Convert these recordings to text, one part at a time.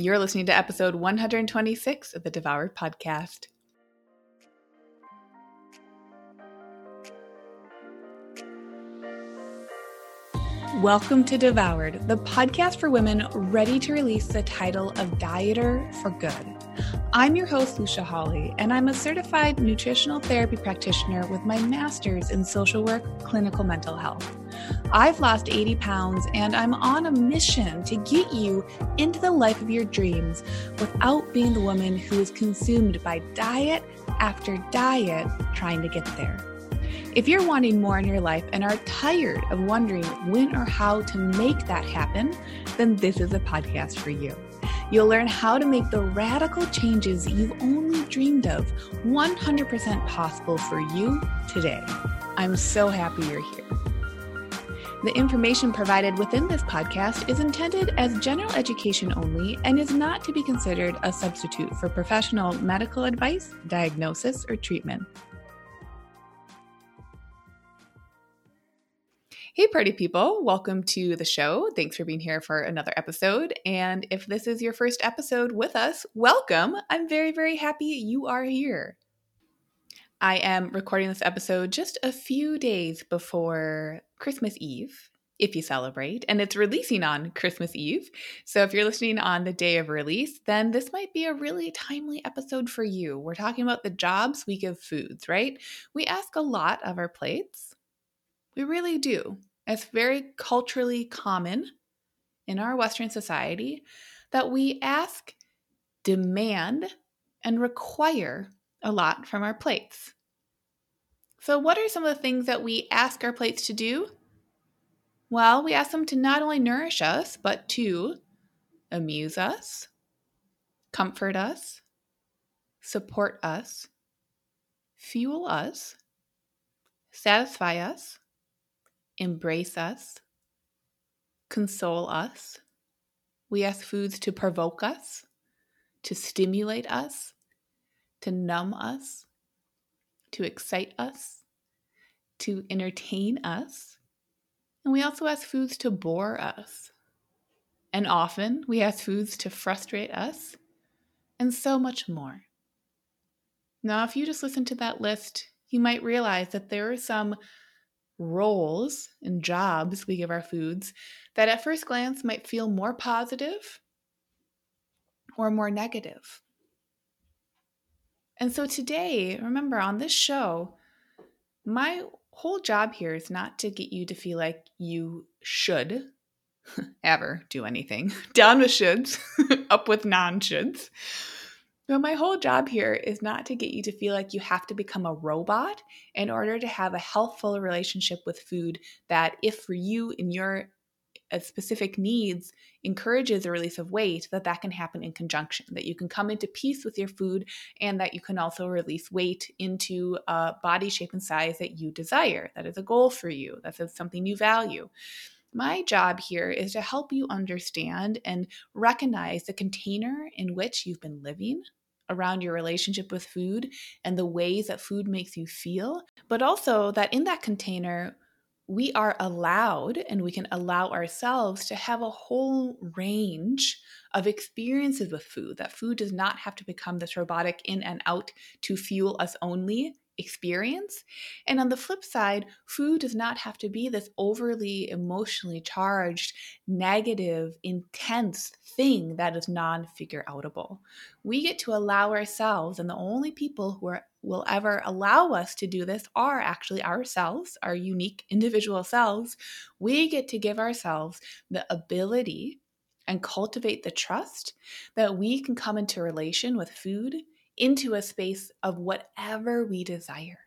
You're listening to episode 126 of the Devoured Podcast. Welcome to Devoured, the podcast for women ready to release the title of Dieter for Good. I'm your host, Lucia Hawley, and I'm a certified nutritional therapy practitioner with my master's in social work, clinical mental health. I've lost 80 pounds and I'm on a mission to get you into the life of your dreams without being the woman who is consumed by diet after diet trying to get there. If you're wanting more in your life and are tired of wondering when or how to make that happen, then this is a podcast for you. You'll learn how to make the radical changes you've only dreamed of 100% possible for you today. I'm so happy you're here. The information provided within this podcast is intended as general education only and is not to be considered a substitute for professional medical advice, diagnosis, or treatment. Hey, party people, welcome to the show. Thanks for being here for another episode. And if this is your first episode with us, welcome. I'm very, very happy you are here. I am recording this episode just a few days before Christmas Eve, if you celebrate, and it's releasing on Christmas Eve. So if you're listening on the day of release, then this might be a really timely episode for you. We're talking about the jobs we give foods, right? We ask a lot of our plates. We really do. It's very culturally common in our Western society that we ask, demand, and require a lot from our plates. So, what are some of the things that we ask our plates to do? Well, we ask them to not only nourish us, but to amuse us, comfort us, support us, fuel us, satisfy us, embrace us, console us. We ask foods to provoke us, to stimulate us, to numb us, to excite us, to entertain us. And we also ask foods to bore us. And often we ask foods to frustrate us, and so much more. Now, if you just listen to that list, you might realize that there are some roles and jobs we give our foods that at first glance might feel more positive or more negative. And so today, remember on this show, my whole job here is not to get you to feel like you should ever do anything. Down with shoulds, up with non shoulds. But my whole job here is not to get you to feel like you have to become a robot in order to have a healthful relationship with food that, if for you and your uh, specific needs encourages a release of weight that that can happen in conjunction that you can come into peace with your food and that you can also release weight into a body shape and size that you desire that is a goal for you that's something you value. My job here is to help you understand and recognize the container in which you've been living around your relationship with food and the ways that food makes you feel, but also that in that container, we are allowed and we can allow ourselves to have a whole range of experiences with food. That food does not have to become this robotic in and out to fuel us only experience. And on the flip side, food does not have to be this overly emotionally charged, negative, intense thing that is non figure outable. We get to allow ourselves, and the only people who are will ever allow us to do this are actually ourselves, our unique individual selves. We get to give ourselves the ability and cultivate the trust that we can come into relation with food into a space of whatever we desire.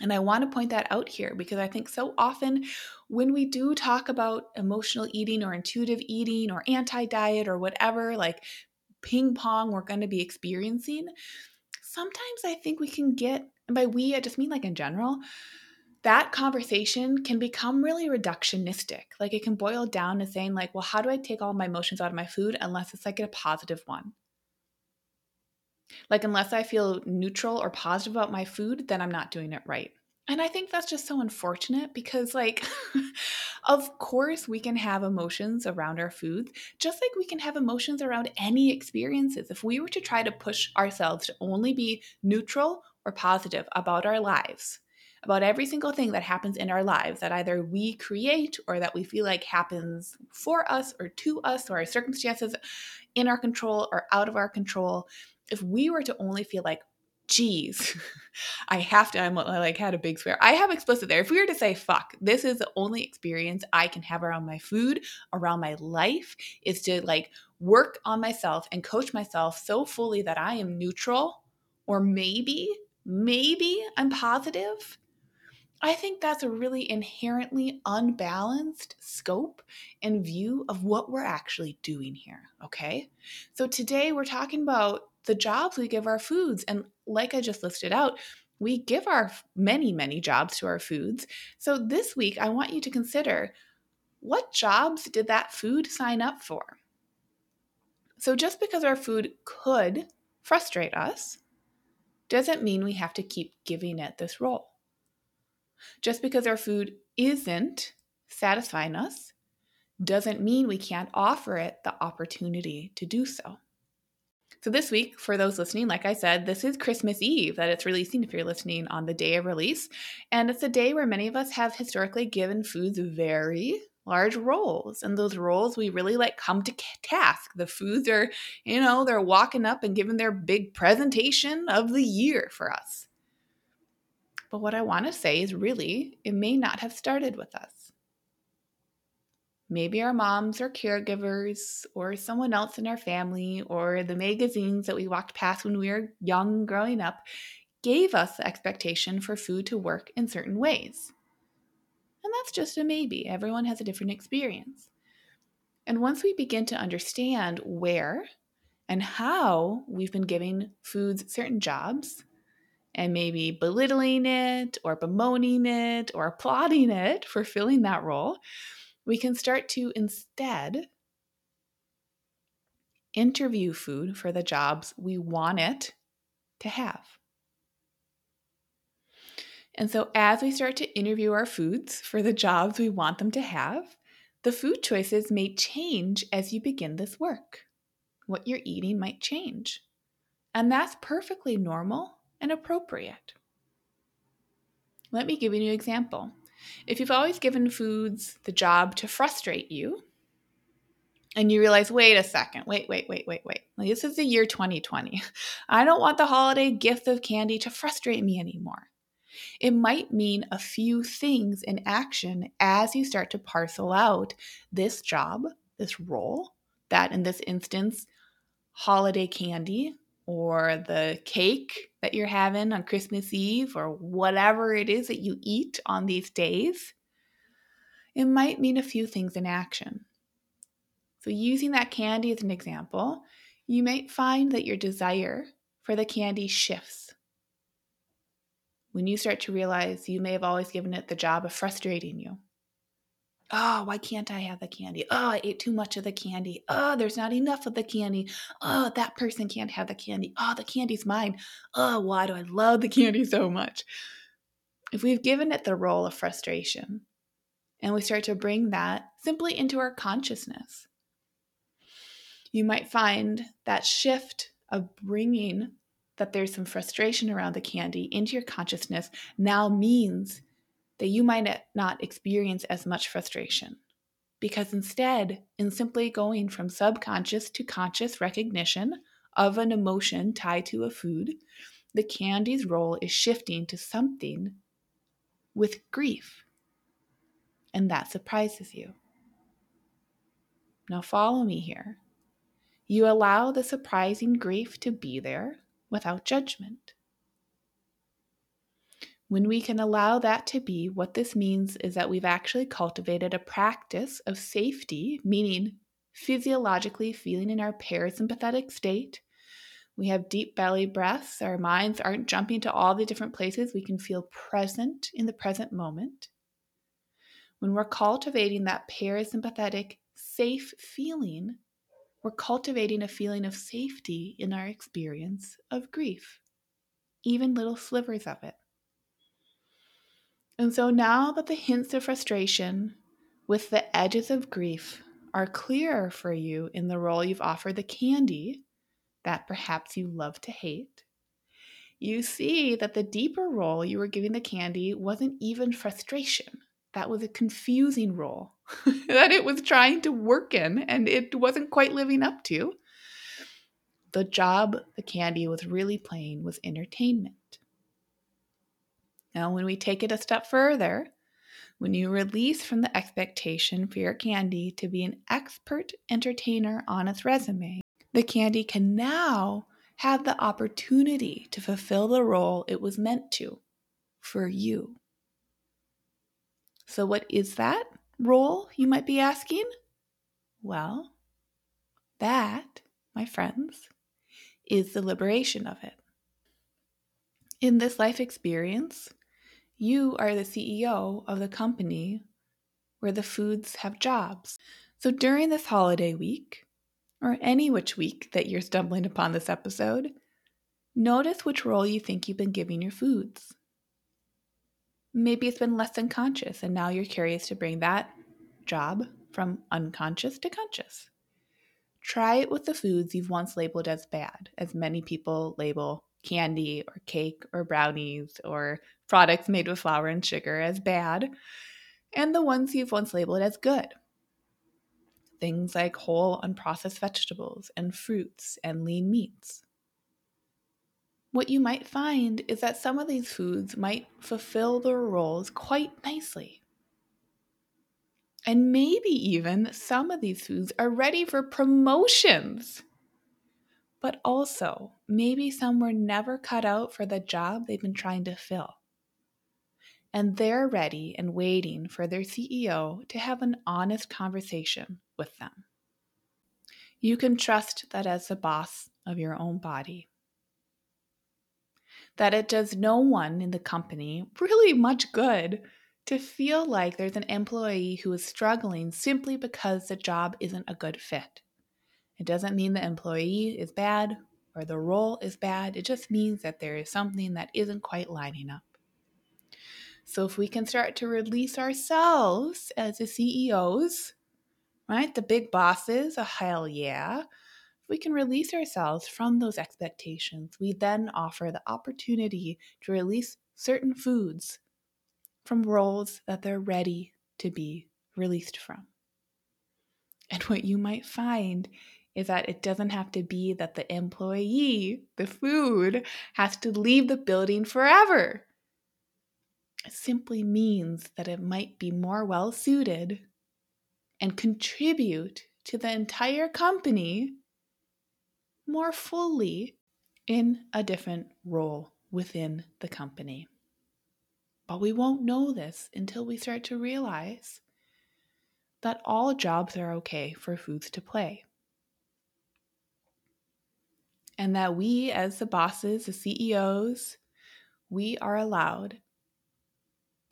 And I want to point that out here because I think so often when we do talk about emotional eating or intuitive eating or anti diet or whatever, like ping pong we're going to be experiencing, sometimes I think we can get, and by we, I just mean like in general, that conversation can become really reductionistic. Like it can boil down to saying, like, well, how do I take all my emotions out of my food unless it's like a positive one? Like, unless I feel neutral or positive about my food, then I'm not doing it right. And I think that's just so unfortunate because, like, of course, we can have emotions around our foods, just like we can have emotions around any experiences. If we were to try to push ourselves to only be neutral or positive about our lives, about every single thing that happens in our lives that either we create or that we feel like happens for us or to us or our circumstances in our control or out of our control, if we were to only feel like geez, I have to, I'm I like had a big swear. I have explicit there. If we were to say, fuck, this is the only experience I can have around my food, around my life, is to like work on myself and coach myself so fully that I am neutral or maybe, maybe I'm positive. I think that's a really inherently unbalanced scope and view of what we're actually doing here. Okay. So today we're talking about the jobs we give our foods. And like I just listed out, we give our many, many jobs to our foods. So this week, I want you to consider what jobs did that food sign up for? So just because our food could frustrate us doesn't mean we have to keep giving it this role. Just because our food isn't satisfying us doesn't mean we can't offer it the opportunity to do so. So, this week, for those listening, like I said, this is Christmas Eve that it's releasing if you're listening on the day of release. And it's a day where many of us have historically given foods very large roles. And those roles we really like come to task. The foods are, you know, they're walking up and giving their big presentation of the year for us. But what I want to say is really, it may not have started with us maybe our moms or caregivers or someone else in our family or the magazines that we walked past when we were young growing up gave us the expectation for food to work in certain ways. And that's just a maybe. Everyone has a different experience. And once we begin to understand where and how we've been giving foods certain jobs, and maybe belittling it or bemoaning it or applauding it for filling that role, we can start to instead interview food for the jobs we want it to have. And so, as we start to interview our foods for the jobs we want them to have, the food choices may change as you begin this work. What you're eating might change. And that's perfectly normal and appropriate. Let me give you an example. If you've always given foods the job to frustrate you, and you realize, wait a second, wait, wait, wait, wait, wait. This is the year 2020. I don't want the holiday gift of candy to frustrate me anymore. It might mean a few things in action as you start to parcel out this job, this role, that in this instance, holiday candy or the cake that you're having on Christmas Eve or whatever it is that you eat on these days, it might mean a few things in action. So, using that candy as an example, you might find that your desire for the candy shifts. When you start to realize you may have always given it the job of frustrating you Oh, why can't I have the candy? Oh, I ate too much of the candy. Oh, there's not enough of the candy. Oh, that person can't have the candy. Oh, the candy's mine. Oh, why do I love the candy so much? If we've given it the role of frustration and we start to bring that simply into our consciousness, you might find that shift of bringing that there's some frustration around the candy into your consciousness now means that you might not experience as much frustration. Because instead, in simply going from subconscious to conscious recognition of an emotion tied to a food, the candy's role is shifting to something with grief. And that surprises you. Now, follow me here. You allow the surprising grief to be there without judgment. When we can allow that to be, what this means is that we've actually cultivated a practice of safety, meaning physiologically feeling in our parasympathetic state. We have deep belly breaths. Our minds aren't jumping to all the different places. We can feel present in the present moment. When we're cultivating that parasympathetic, safe feeling, we're cultivating a feeling of safety in our experience of grief, even little slivers of it. And so now that the hints of frustration with the edges of grief are clearer for you in the role you've offered the candy that perhaps you love to hate, you see that the deeper role you were giving the candy wasn't even frustration. That was a confusing role that it was trying to work in and it wasn't quite living up to. The job the candy was really playing was entertainment. Now, when we take it a step further, when you release from the expectation for your candy to be an expert entertainer on its resume, the candy can now have the opportunity to fulfill the role it was meant to for you. So, what is that role, you might be asking? Well, that, my friends, is the liberation of it. In this life experience, you are the CEO of the company where the foods have jobs. So during this holiday week, or any which week that you're stumbling upon this episode, notice which role you think you've been giving your foods. Maybe it's been less than conscious, and now you're curious to bring that job from unconscious to conscious. Try it with the foods you've once labeled as bad, as many people label candy or cake or brownies or products made with flour and sugar as bad, and the ones you've once labeled as good, things like whole unprocessed vegetables and fruits and lean meats. What you might find is that some of these foods might fulfill their roles quite nicely. And maybe even some of these foods are ready for promotions. But also, maybe some were never cut out for the job they've been trying to fill. And they're ready and waiting for their CEO to have an honest conversation with them. You can trust that as the boss of your own body. That it does no one in the company really much good to feel like there's an employee who is struggling simply because the job isn't a good fit. It doesn't mean the employee is bad or the role is bad. It just means that there is something that isn't quite lining up. So if we can start to release ourselves as the CEOs right? The big bosses, a hell yeah. If we can release ourselves from those expectations, we then offer the opportunity to release certain foods from roles that they're ready to be released from. And what you might find is that it doesn't have to be that the employee, the food, has to leave the building forever. Simply means that it might be more well suited and contribute to the entire company more fully in a different role within the company. But we won't know this until we start to realize that all jobs are okay for foods to play. And that we, as the bosses, the CEOs, we are allowed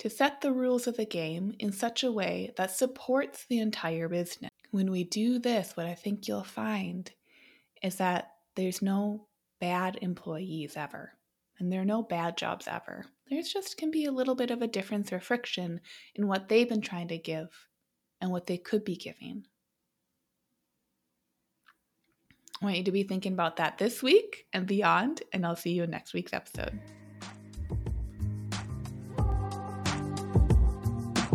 to set the rules of the game in such a way that supports the entire business. When we do this, what I think you'll find is that there's no bad employees ever, and there are no bad jobs ever. There's just can be a little bit of a difference or friction in what they've been trying to give and what they could be giving. I want you to be thinking about that this week and beyond, and I'll see you in next week's episode.